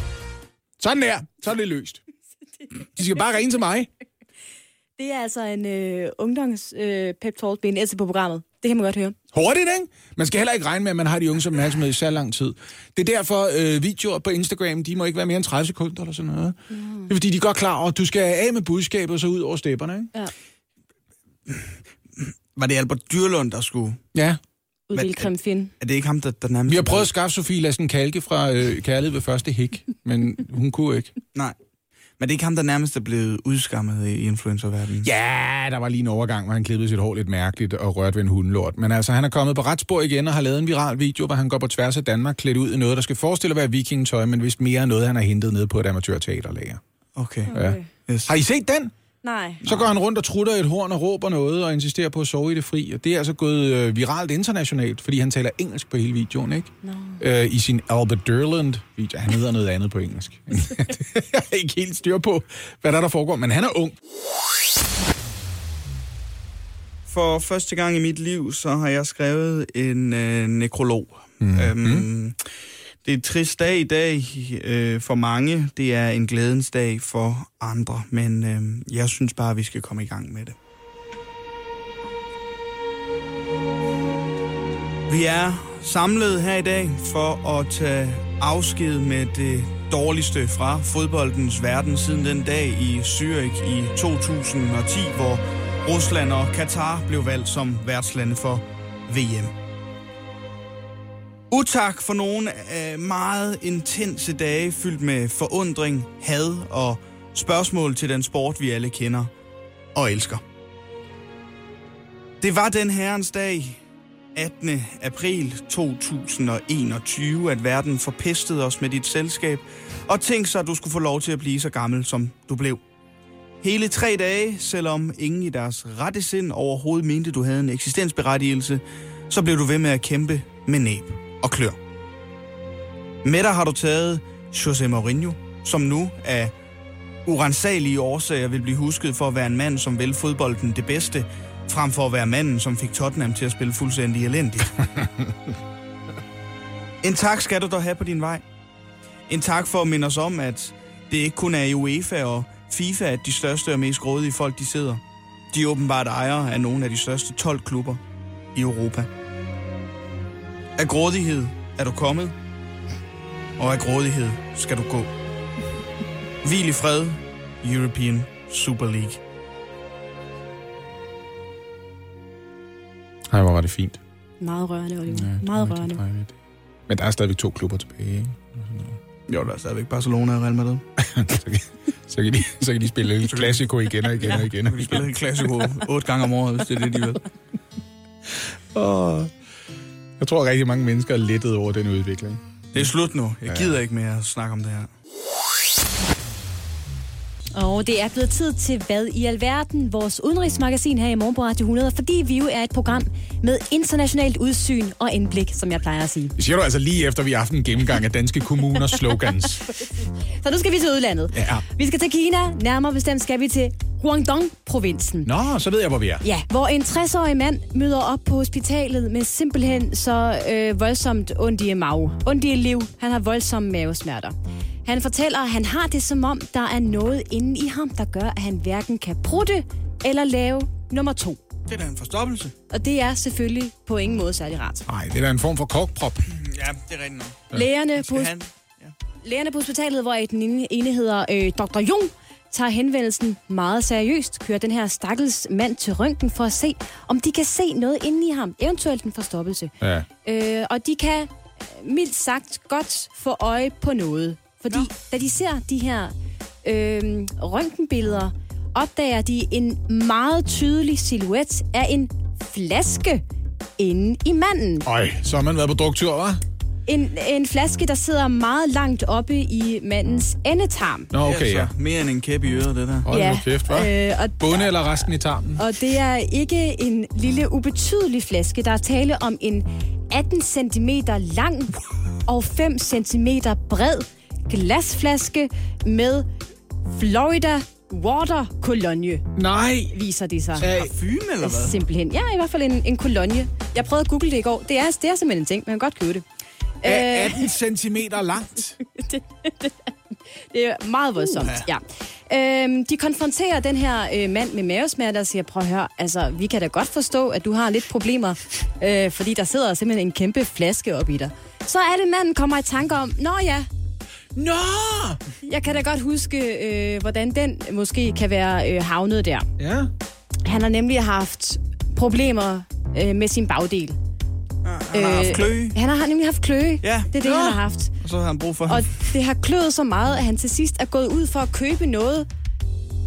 Sådan der, så er det løst. De skal bare ringe til mig. Det er altså en øh, ungdoms øh, pep talk BNS på programmet. Det kan man godt høre. Hurtigt, ikke? Man skal heller ikke regne med, at man har de unge som opmærksomhed i så lang tid. Det er derfor, øh, videoer på Instagram, de må ikke være mere end 30 sekunder eller sådan noget. Mm. Det er fordi, de er godt klar over, at du skal af med budskabet og så ud over stepperne, ikke? Ja. Var det Albert Dyrlund, der skulle... Ja. Men- creme. Er det ikke ham, der, der nærmest... Vi har prøvet at skaffe Sofie Lassen Kalke fra øh, Kærlighed ved første hik, men hun kunne ikke. Nej. Men det er ikke ham, der nærmest er blevet udskammet i influencerverdenen. Ja, der var lige en overgang, hvor han klippede sit hår lidt mærkeligt og rørte ved en hundelort. Men altså, han er kommet på ret spor igen og har lavet en viral video, hvor han går på tværs af Danmark klædt ud i noget, der skal forestille at være vikingetøj, men vist mere noget, han har hentet ned på et amatørteaterlager. Okay. Ja. Yes. Har I set den? Nej. Så går han rundt og trutter et horn og råber noget og insisterer på at sove i det fri. Og det er altså gået øh, viralt internationalt, fordi han taler engelsk på hele videoen, ikke? No. Øh, I sin Albert Durland-video. Han hedder noget andet på engelsk. Jeg er ikke helt styr på, hvad der, er, der foregår, men han er ung. For første gang i mit liv, så har jeg skrevet en øh, nekrolog. Mm. Øhm, det er en trist dag i dag øh, for mange. Det er en glædens dag for andre. Men øh, jeg synes bare, vi skal komme i gang med det. Vi er samlet her i dag for at tage afsked med det dårligste fra fodboldens verden siden den dag i Zürich i 2010, hvor Rusland og Katar blev valgt som værtslande for VM. Utak for nogle øh, meget intense dage fyldt med forundring, had og spørgsmål til den sport, vi alle kender og elsker. Det var den herrens dag, 18. april 2021, at verden forpestede os med dit selskab, og tænk så, at du skulle få lov til at blive så gammel, som du blev. Hele tre dage, selvom ingen i deres rette sind overhovedet mente, du havde en eksistensberettigelse, så blev du ved med at kæmpe med næb og klør. Med dig har du taget José Mourinho, som nu af urensagelige årsager vil blive husket for at være en mand, som vil fodbolden det bedste, frem for at være manden, som fik Tottenham til at spille fuldstændig elendigt. en tak skal du dog have på din vej. En tak for at minde os om, at det ikke kun er i UEFA og FIFA, at de største og mest grådige folk de sidder. De er åbenbart ejere af nogle af de største 12 klubber i Europa. Af grådighed er du kommet, og af grådighed skal du gå. Hvil i fred, European Super League. Ej, hvor var det fint. Meget rørende, Oliver. Ja, Meget rørende. dejligt. Men der er stadigvæk to klubber tilbage, ikke? Jo, der er stadigvæk Barcelona og Real Madrid. så, kan, så, kan de, så kan de spille Classico igen og igen og igen. Vi spiller en Classico otte gange om året, hvis det er det, de vil. Åh. Jeg tror, rigtig mange mennesker er lettet over den udvikling. Det er slut nu. Jeg Ja. gider ikke mere at snakke om det her. Og det er blevet tid til Hvad i alverden, vores udenrigsmagasin her i morgen på Radio 100, fordi vi jo er et program med internationalt udsyn og indblik, som jeg plejer at sige. Det siger du altså lige efter, vi har haft en gennemgang af danske kommuners slogans. Så nu skal vi til udlandet. Ja. Vi skal til Kina, nærmere bestemt skal vi til Guangdong-provinsen. Nå, så ved jeg, hvor vi er. Ja, hvor en 60-årig mand møder op på hospitalet med simpelthen så øh, voldsomt ondt i mave. Ondt i liv. Han har voldsomme mavesmerter. Han fortæller, at han har det som om, der er noget inde i ham, der gør, at han hverken kan prutte eller lave nummer to. Det er da en forstoppelse. Og det er selvfølgelig på ingen måde særlig rart. Nej, det er da en form for korkprop. Ja, det er rigtigt nok. Lægerne på, han... lægerne på hospitalet, hvor den ene, ene hedder øh, Dr. Jung, tager henvendelsen meget seriøst, kører den her stakkels mand til røntgen for at se, om de kan se noget inde i ham, eventuelt en forstoppelse. Ja. Øh, og de kan øh, mildt sagt godt få øje på noget. Fordi Nå. da de ser de her øh, røntgenbilleder, opdager de en meget tydelig silhuet af en flaske inde i manden. Øj, så har man været på druktur, hva'? En, en flaske, der sidder meget langt oppe i mandens endetarm. Nå, okay, det er ja. altså mere end en kæp i øret, det der. Hold nu kæft, hva'? øh, og, Bunde eller resten i tarmen? og det er ikke en lille ubetydelig flaske. Der er tale om en 18 cm lang og 5 cm bred glasflaske med Florida Water Cologne, Nej! viser de sig. Parfume, eller hvad? Simpelthen. Ja, i hvert fald en, en cologne. Jeg prøvede at google det i går. Det er, det er simpelthen en ting. Man kan godt købe det. Er Øh, 18 cm langt. Det er meget voldsomt, ja. Øhm, de konfronterer den her øh, mand med mavesmerter og siger, prøv at høre, altså, vi kan da godt forstå, at du har lidt problemer, øh, fordi der sidder simpelthen en kæmpe flaske op i dig. Så er det, manden kommer i tanke om, nå ja, Nå! jeg kan da godt huske, øh, hvordan den måske kan være øh, havnet der. Ja. Han har nemlig haft problemer øh, med sin bagdel. Han har haft kløe, Han har nemlig haft kløe. Ja. Det er det, Nå. han har haft. og så har han brug for... Og det har kløet så meget, at han til sidst er gået ud for at købe noget,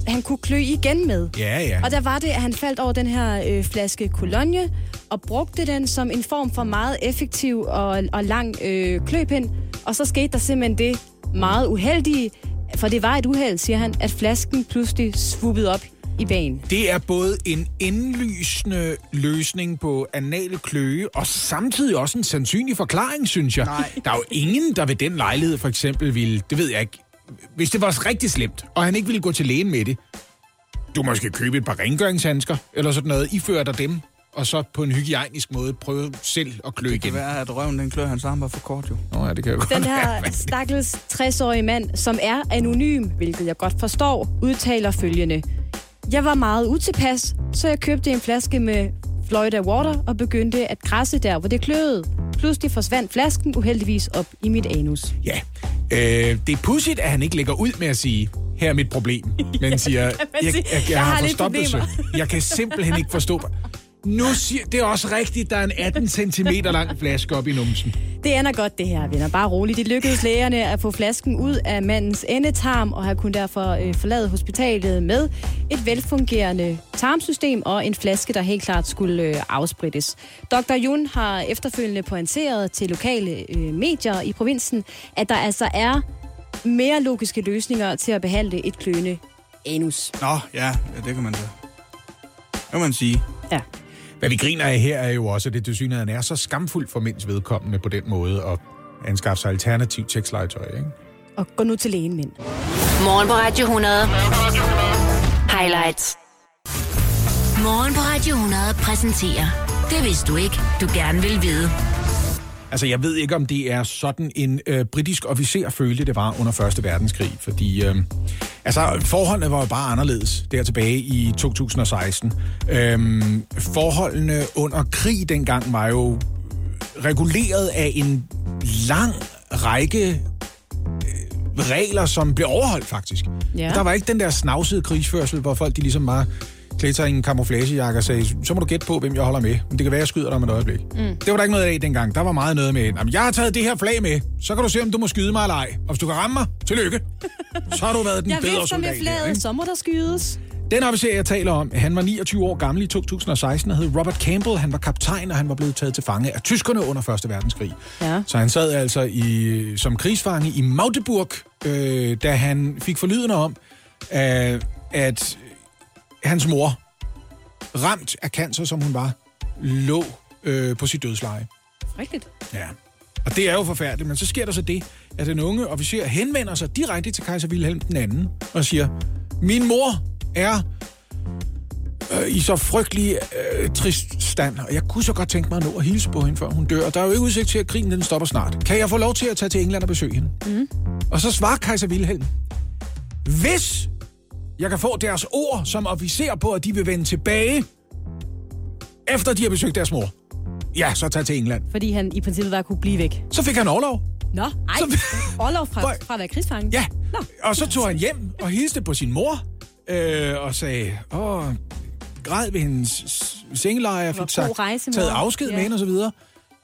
han kunne klø igen med. Ja, ja. Og der var det, at han faldt over den her øh, flaske Cologne og brugte den som en form for meget effektiv og, og lang øh, kløpind. Og så skete der simpelthen det meget uheldige, for det var et uheld, siger han, at flasken pludselig svuppede op i bagen. Det er både en indlysende løsning på anale kløe, og samtidig også en sandsynlig forklaring, synes jeg. Nej. Der er jo ingen, der ved den lejlighed for eksempel ville, det ved jeg ikke, hvis det var rigtig slemt, og han ikke ville gå til lægen med det, du måske købe et par rengøringshandsker, eller sådan noget, iføre dig dem, og så på en hygiejnisk måde prøve selv at klø Det igen. kan være, at røven den klør hans arm var for kort, jo. Nå ja, det kan jo Den her stakkels 60-årige mand, som er anonym, hvilket jeg godt forstår, udtaler følgende. Jeg var meget utilpas, så jeg købte en flaske med Florida Water og begyndte at krasse der, hvor det kløede. Pludselig forsvandt flasken uheldigvis op i mit anus. Ja, øh, det er pudsigt, at han ikke lægger ud med at sige, her er mit problem, men siger, jeg, jeg, jeg, jeg, jeg har har lidt forstoppelse. Jeg kan simpelthen ikke forstå. Nu siger, det er også rigtigt, der er en 18 cm lang flaske op i numsen. Det ender godt, det her, venner. Bare roligt. Det lykkedes lægerne at få flasken ud af mandens endetarm, og han kunne derfor øh, forlade hospitalet med et velfungerende tarmsystem og en flaske, der helt klart skulle øh, afsprittes. Dr. Jun har efterfølgende pointeret til lokale øh, medier i provinsen, at der altså er mere logiske løsninger til at behandle et kløende anus. Nå, ja, ja det kan man da. Det kan man sige. Ja. Hvad vi griner af her er jo også, at det til synligheden er så skamfuldt for mænds vedkommende på den måde at anskaffe sig alternativ tekstlegetøj, ikke? Og gå nu til lægen, mænd. Morgen på Radio 100. Highlights. Morgen på Radio 100 præsenterer Det vidste du ikke, du gerne vil vide. Altså, jeg ved ikke, om det er sådan en øh, britisk officer følte, det var under 1. verdenskrig, fordi øh, altså, forholdene var jo bare anderledes der tilbage i 2016. Øh, forholdene under krig dengang var jo reguleret af en lang række øh, regler, som blev overholdt faktisk. Ja. Der var ikke den der snavsede krigsførsel, hvor folk de ligesom bare sig i en camouflagejakke og sagde, så må du gætte på, hvem jeg holder med. Men det kan være, jeg skyder dig om et øjeblik. Mm. Det var der ikke noget af dengang. Der var meget noget med, "Jamen, jeg har taget det her flag med, så kan du se, om du må skyde mig eller ej. Og hvis du kan ramme mig, tillykke. Så har du været den Jeg bedre vifter med soldat. her, flaget, så må der skydes. Den officer, jeg taler om, han var 29 år gammel i 2016 og hed Robert Campbell. Han var kaptajn, og han var blevet taget til fange af tyskerne under 1. verdenskrig. Ja. Så han sad altså i, som krigsfange i Magdeburg, øh, da han fik forlydende om, øh, at hans mor, ramt af cancer, som hun var, lå øh, på sit dødsleje. Rigtigt. Ja. Og det er jo forfærdeligt, men så sker der så det, at den unge officer henvender sig direkte til kejser Wilhelm den anden og siger, min mor er øh, i så frygtelig øh, trist stand, og jeg kunne så godt tænke mig at nå at hilse på hende, før hun dør. Og der er jo ikke udsigt til, at krigen den stopper snart. Kan jeg få lov til at tage til England og besøge hende? Mm. Og så svarer kejser Wilhelm, hvis jeg kan få deres ord som officer på, at de vil vende tilbage, efter de har besøgt deres mor, ja, så tag til England. Fordi han i princippet bare kunne blive væk. Så fik han overlov. Nå, ej. Så- Orlov fra, fra at være krigsfange. Ja, Nå. og så tog han hjem og hilste på sin mor, øh, og sagde, åh, græd ved hendes sengeleje, og fik sagt, rejse, taget afsked Ja. med hende og så videre.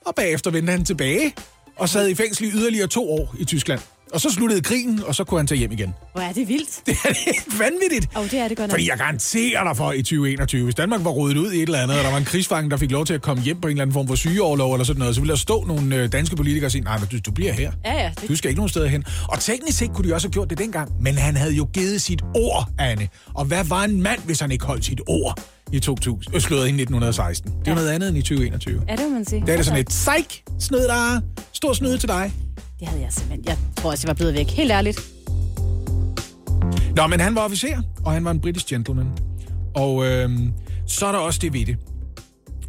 Og bagefter vendte han tilbage og sad i fængsel i yderligere to år i Tyskland. Og så sluttede krigen, og så kunne han tage hjem igen. Hvor er det vildt. Det er helt vanvittigt. Åh, oh, det er det godt nok. Fordi jeg garanterer dig for i 2021, hvis Danmark var rodet ud i et eller andet, og der var en krigsfange, der fik lov til at komme hjem på en eller anden form for sygeoverlov eller sådan noget, så ville der stå nogle øh, danske politikere og sige, nej, men du, du bliver her. Ja, ja. Det, Du skal ikke nogen steder hen. Og teknisk set kunne de også have gjort det dengang, men han havde jo givet sit ord, Anne. Og hvad var en mand, hvis han ikke holdt sit ord i 2000, øh, slået i 1916? Det er jo noget andet end i 2021. er det, må man sige. Det er det sådan et, psych, snød der, stor snyde til dig. Det havde jeg simpelthen. Jeg tror også, jeg var blevet væk. Helt ærligt. Nå, men han var officer, og han var en britisk gentleman. Og øhm, så er der også det ved det,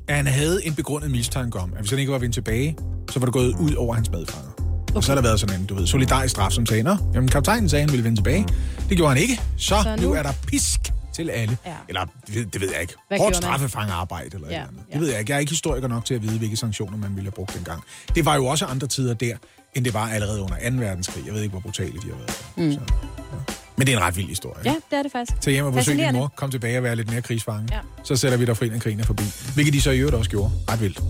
at han havde en begrundet mistanke om, at hvis han ikke var vendt tilbage, så var det gået ud over hans medfanger. Okay. Og så har der været sådan en, du ved, solidarisk straf, som sagde, Nå, jamen kaptajnen sagde, han ville vende tilbage. Det gjorde han ikke. Så, Så nu? nu- er der pisk til alle. Ja. Eller, det ved, det ved jeg ikke. Hvad Hårdt straffefangearbejde eller Ja, ja, andet. ja. Det ved jeg ikke. Jeg er ikke historiker nok til at vide, hvilke sanktioner man ville have brugt dengang. Det var jo også andre tider der, end det var allerede under 2. verdenskrig. Jeg ved ikke, hvor brutale de har været. Mm. Så, ja. Men det er en ret vild historie. Ja, det er det faktisk. Tag hjem og besøg din mor, kom tilbage og være lidt mere krigsfange. Ja. Så sætter vi dig fri, når krigen er forbi. Hvilket de så i øvrigt også gjorde. Ret vildt.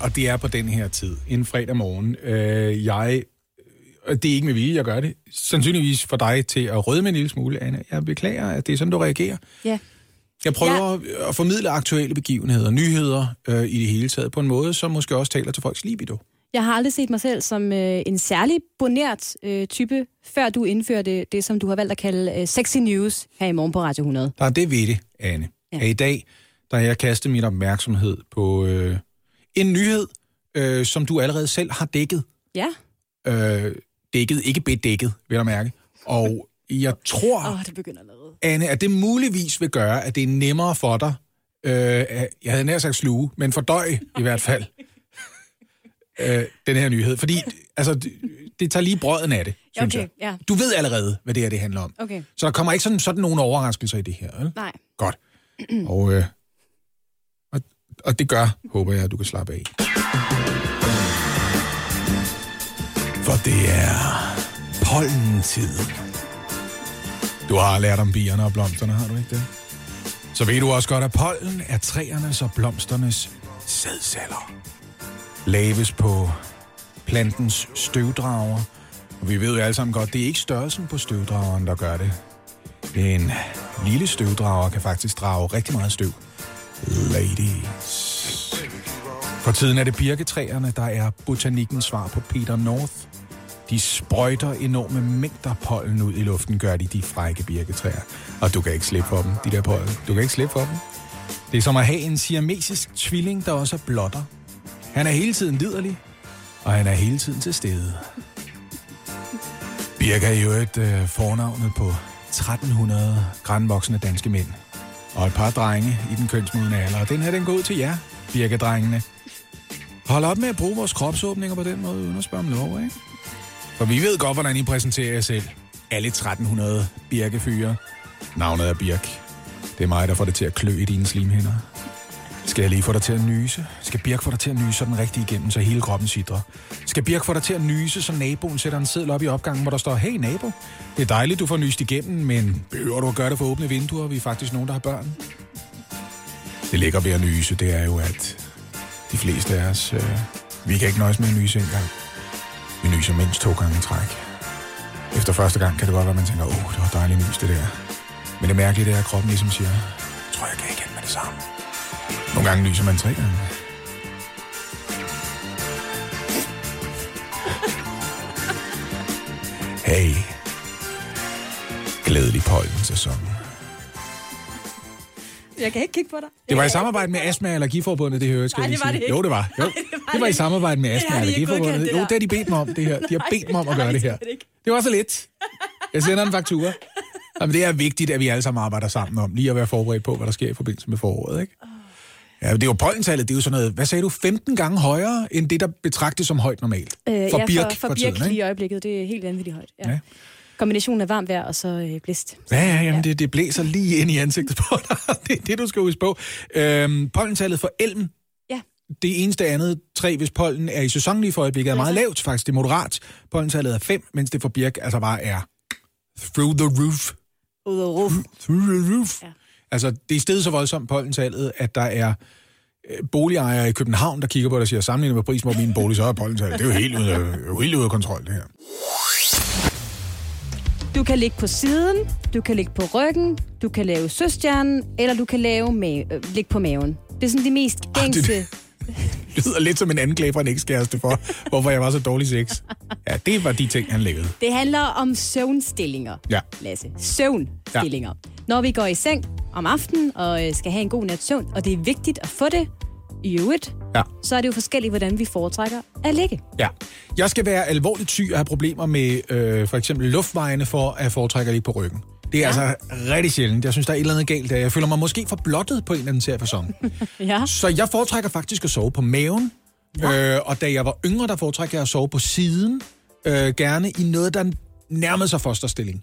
Og det er på den her tid, en fredag morgen. Øh, jeg, det er ikke med vilje, jeg gør det. Sandsynligvis for dig til at rødme en lille smule, Anna. Jeg beklager, at det er sådan, du reagerer. Ja. Jeg prøver ja. at formidle aktuelle begivenheder, nyheder øh, i det hele taget, på en måde, som måske også taler til folks libido. Jeg har aldrig set mig selv som øh, en særlig bonert øh, type, før du indførte det, som du har valgt at kalde øh, sexy news her i morgen på Radio 100. Der er det ved det, Anne. Ja. At i dag, der har jeg kastet min opmærksomhed på øh, en nyhed, øh, som du allerede selv har dækket. Ja. Øh, dækket, ikke bedækket, vil jeg mærke. Og jeg tror, oh, det begynder allerede. Anne, at det muligvis vil gøre, at det er nemmere for dig, øh, jeg havde nær sagt sluge, men fordøj i hvert fald, øh, den her nyhed. Fordi altså, det, det tager lige brøden af det, synes Okay, jeg. ja. Du ved allerede, hvad det her det handler om. Okay. Så der kommer ikke sådan, sådan nogle overraskelser i det her. Vel? Nej. Godt. Og, øh, og, og det gør, håber jeg, at du kan slappe af. For det er pollen-tid. Du har lært om bierne og blomsterne, har du ikke det? Så ved du også godt, at pollen er træernes og blomsternes sædceller. Laves på plantens støvdrager. Og vi ved jo alle sammen godt, det er ikke størrelsen på støvdrageren, der gør det. En lille støvdrager kan faktisk drage rigtig meget støv. Ladies. For tiden er det birketræerne, der er botanikkens svar på Peter North. De sprøjter enorme mængder pollen ud i luften, gør de de frække birketræer. Og du kan ikke slippe for dem, de der pollen. Du kan ikke slippe for dem. Det er som at have en siamesisk tvilling, der også er blotter. Han er hele tiden liderlig, og han er hele tiden til stede. Birke er jo et øh, fornavnet på 1300 grænvoksne danske mænd. Og et par drenge i den kønsmodne alder. Og den her, den går ud til jer, birkedrengene. Hold op med at bruge vores kropsåbninger på den måde, uden at spørge om lov, ikke? For vi ved godt, hvordan I præsenterer jer selv. Alle 1300 birkefyre. Navnet er Birk. Det er mig, der får det til at klø i dine slimhinder. Skal jeg lige få dig til at nyse? Skal Birk få dig til at nyse den rigtigt igennem, så hele kroppen sidder? Skal Birk få dig til at nyse, så naboen sætter en seddel op i opgangen, hvor der står, hey nabo, det er dejligt, du får nyst igennem, men behøver du at gøre det for åbne vinduer? Vi er faktisk nogen, der har børn. Det ligger ved at nyse, det er jo, at de fleste af os, øh, vi kan ikke nøjes med at nyse engang. Vi nyser mindst to gange i træk. Efter første gang kan det godt være, at man tænker, åh, oh, det var dejligt nys, det der. Men det mærkelige det er, at kroppen ligesom siger, tror, jeg kan igen med det samme. Nogle gange nyser man tre gange. Hey, Glædelig pollen-sæson. Jeg kan ikke kigge på dig. Det var i samarbejde med Astma- og Allergiforbundet, det hører jeg, skal Nej, det var det ikke. Jo, det var. Jo. Nej, det var det var i samarbejde med Astma- og Allergiforbundet. det Jo, der. det har de bedt mig om, det her. De har bedt mig om at gøre det her. er. Det var så lidt. Jeg sender en faktura. Jamen, det er vigtigt, at vi alle sammen arbejder sammen om lige at være forberedt på, hvad der sker i forbindelse med foråret, ikke? Ja, det er jo pollentallet, det er jo sådan noget, hvad sagde du, 15 gange højere, end det, der betragtes som højt normalt. Øh, for ja, birk for, for, for birk tiden, lige i ikke? øjeblikket. Det er helt vanvittigt højt. Ja. Ja. Kombinationen af varmt vejr og så øh, blæst. Ja, ja, jamen, det, det blæser lige ind i ansigtet på dig. Det er det, du skal huske på. Øhm, pollentallet for elm, Ja. det eneste andet træ, hvis pollen er i sæson lige for øjeblikket, er meget lavt faktisk. Det er moderat. Pollentallet er 5, mens det for birk altså bare er through the roof. Ud af ruf. Through the roof. Ja. Altså, det er stedet så voldsomt pollentallet, at der er øh, boligejere i København, der kigger på det og siger, sammenlignet med prisen på min bolig, så er pollentallet. Det er jo helt ude af, helt ude af kontrol, det her. Du kan ligge på siden, du kan ligge på ryggen, du kan lave søstjernen, eller du kan lave ma- øh, ligge på maven. Det er sådan de mest Ah, det- gængse... Det lyder lidt som en anklage fra en ekskæreste for, hvorfor jeg var så dårlig sex. Ja, det var de ting, han lavede. Det handler om søvnstillinger, Ja. Lasse. Søvnstillinger. Ja. Når vi går i seng om aftenen og øh, skal have en god nat søvn, og det er vigtigt at få det i øvrigt, Ja. så er det jo forskelligt, hvordan vi foretrækker at ligge. Ja. Jeg skal være alvorligt syg og have problemer med øh, for eksempel luftvejene for at foretrække at ligge på ryggen. Det er ja. altså rigtig sjældent. Jeg synes, der er et eller andet galt der. Jeg føler mig måske for blottet på en eller anden seriefasson. Ja. Så jeg foretrækker faktisk at sove på maven. Ja. Øh, og da jeg var yngre, der foretrækker jeg at sove på siden. Øh, gerne i noget, der nærmede sig fosterstilling.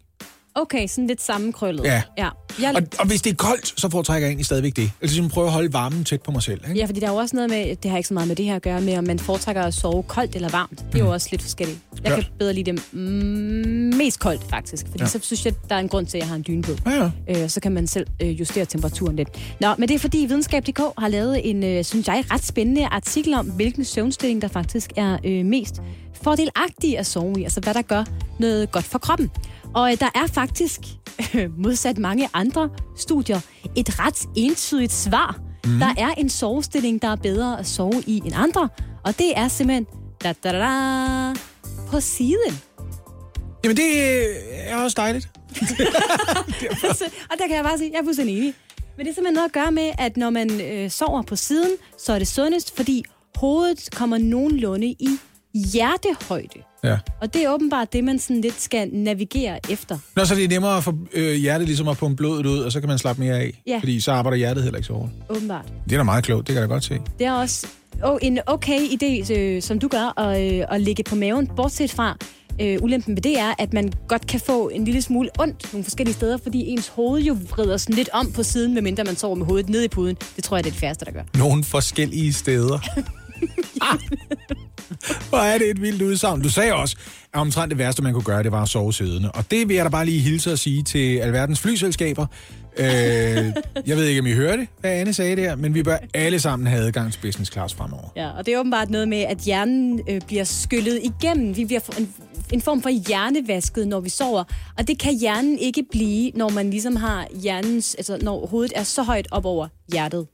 Okay, sådan lidt sammenkrøllet. Ja. ja. Jeg, Og, og hvis det er koldt, så foretrækker jeg egentlig stadigvæk det. Altså ligesom prøve at holde varmen tæt på mig selv. Ikke? Ja, fordi der er jo også noget med, det har ikke så meget med det her at gøre med, om man foretrækker at sove koldt eller varmt. Det er jo også lidt forskelligt. Jeg. Ja. kan bedre lide det mm, mest koldt, faktisk. Fordi ja. så synes jeg, der er en grund til, at jeg har en dyne på. Ja, ja. Øh, så kan man selv øh, justere temperaturen lidt. Nå, men det er fordi Videnskab.dk har lavet en, øh, synes jeg, ret spændende artikel om, hvilken søvnstilling, der faktisk er øh, mest fordelagtig at sove i. Altså, hvad der gør noget godt for kroppen. Og øh, der er faktisk, øh, modsat mange andre studier, et ret entydigt svar. Mm. Der er en sovestilling, der er bedre at sove i end andre. Og det er simpelthen da, da, da, da, på siden. Jamen, det øh, er også dejligt. og der kan jeg bare sige, jeg er fuldstændig enig. Men det er simpelthen noget at gøre med, at når man øh, sover på siden, så er det sundest, fordi hovedet kommer nogenlunde i hjertehøjde. Ja. Og det er åbenbart det, man sådan lidt skal navigere efter. Nå, så det er nemmere for øh, hjertet ligesom at pumpe blodet ud, og så kan man slappe mere af. Ja. Fordi så arbejder hjertet heller ikke så hårdt. Åbenbart. Det er da meget klogt, det kan jeg da godt se. Det er også oh, en okay idé, øh, som du gør, at, øh, at ligge på maven. Bortset fra, øh, ulempen ved det er, at man godt kan få en lille smule ondt nogle forskellige steder, fordi ens hoved jo vrider sådan lidt om på siden, medmindre man sover med hovedet nede i puden. Det tror jeg, det er det færreste, der gør. Nogle forskellige steder. ah. Hvor er det et vildt udsagn. Du sagde også, at omtrent det værste, man kunne gøre, det var at sove siddende. Og det vil jeg da bare lige hilse og sige til alverdens flyselskaber. Øh, jeg ved ikke, om I hører det, hvad Anne sagde der, men vi bør alle sammen have adgang til business class fremover. Ja, og det er åbenbart noget med, at hjernen øh, bliver skyllet igennem. Vi bliver en, en form for hjernevasket, når vi sover. Og det kan hjernen ikke blive, når man ligesom har hjernens, altså når hovedet er så højt op over hjertet.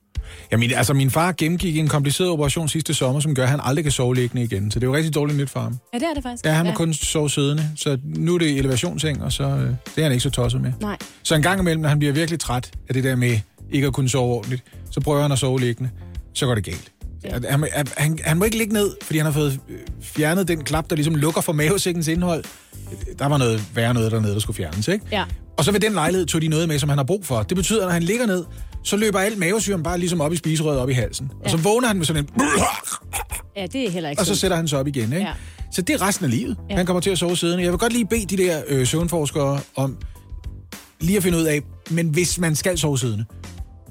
Ja, min, altså, min far gennemgik en kompliceret operation sidste sommer, som gør, at han aldrig kan sove liggende igen. Så det er jo rigtig dårligt nyt for ham. Ja, det er det faktisk. Ja, han må ja. kun sove siddende, så nu er det elevationsseng, og så øh, det er han ikke så tosset med. Nej. Så en gang imellem, når han bliver virkelig træt af det der med ikke at kunne sove ordentligt, så prøver han at sove liggende, så går det galt. Ja. Han, han, han, han må ikke ligge ned, fordi han har fået øh, fjernet den klap, der ligesom lukker for mavesækkens indhold. Der var noget værre noget dernede, der skulle fjernes, ikke? Ja. Og så ved den lejlighed tog de noget med, som han har brug for. Det betyder, at når han ligger ned, så løber alt mavesyren bare ligesom op i spiserøret op i halsen. Ja. Og så vågner han med sådan en... Ja, det er heller ikke Og så sætter han sig op igen, ikke? Ja. Så det er resten af livet. Ja. Han kommer til at sove siddende. Jeg vil godt lige bede de der øh, søvnforskere om lige at finde ud af, men hvis man skal sove siddende,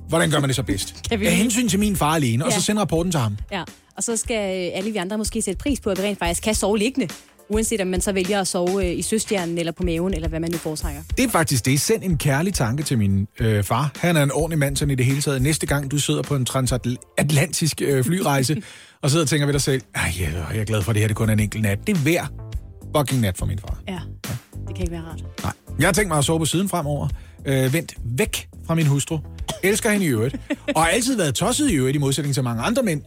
hvordan gør man det så bedst? Kan vi lige- hensyn til min far alene, og Ja. så sende rapporten til ham. Ja, og så skal øh, alle vi andre måske sætte pris på, at vi rent faktisk kan sove liggende. Uanset om man så vælger at sove øh, i søstjernen eller på maven, eller hvad man nu foretrækker. Det er faktisk det. Send en kærlig tanke til min øh, far. Han er en ordentlig mand sådan i det hele taget. Næste gang du sidder på en transatlantisk øh, flyrejse, og sidder og tænker ved dig selv, Ej, jeg, jeg er glad for, det her det kun er en enkelt nat. Det er hver fucking nat for min far. Ja, det kan ikke være rart. Nej. Jeg har tænkt mig at sove på siden fremover. Øh, vendt væk fra min hustru. Elsker hende i øvrigt. Og har altid været tosset i øvrigt, i modsætning til mange andre mænd.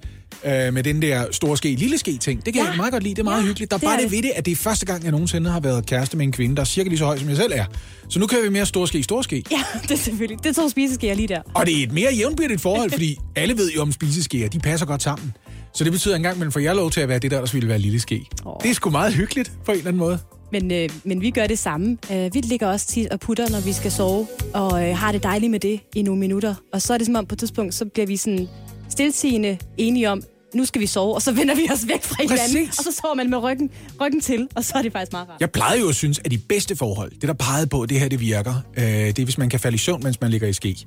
Øh, med den der store ske, lille ske ting. Det kan ja. Jeg meget godt lide. Det er meget Ja, hyggeligt. Der er det bare det det. ved det, at det er første gang, jeg nogensinde har været kæreste med en kvinde, der er cirka lige så høj, som jeg selv er. Så nu kører vi mere stor ske, stor ske. Ja, det er selvfølgelig. Det er to spiseskeer lige der. Og det er et mere jævnbyrdigt forhold, fordi alle ved jo om spiseskeer, de passer godt sammen. Så det betyder engang, men får jeg lov til at være det der, der ville være lille ske. Åh. Det er sgu meget hyggeligt på en eller anden måde. Men, øh, men vi gør det samme. Øh, vi ligger også tit og putter, når vi skal sove, og øh, har det dejligt med det i nogle minutter. Og så er det som om på et tidspunkt, så bliver vi sådan stiltigende enige om, nu skal vi sove, og så vender vi os væk fra hinanden. Præcis. Og så sover man med ryggen, ryggen til, og så er det faktisk meget rart. Jeg plejede jo at synes, at de bedste forhold, det der pegede på, at det her det virker, øh, det er, hvis man kan falde i søvn, mens man ligger i ske.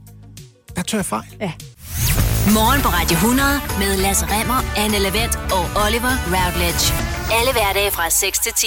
Der tør jeg fejl. Ja. Morgen på Radio 100 med Lasse Remmer, Anne Lavendt og Oliver Routledge. Alle hverdage fra 6 til 10.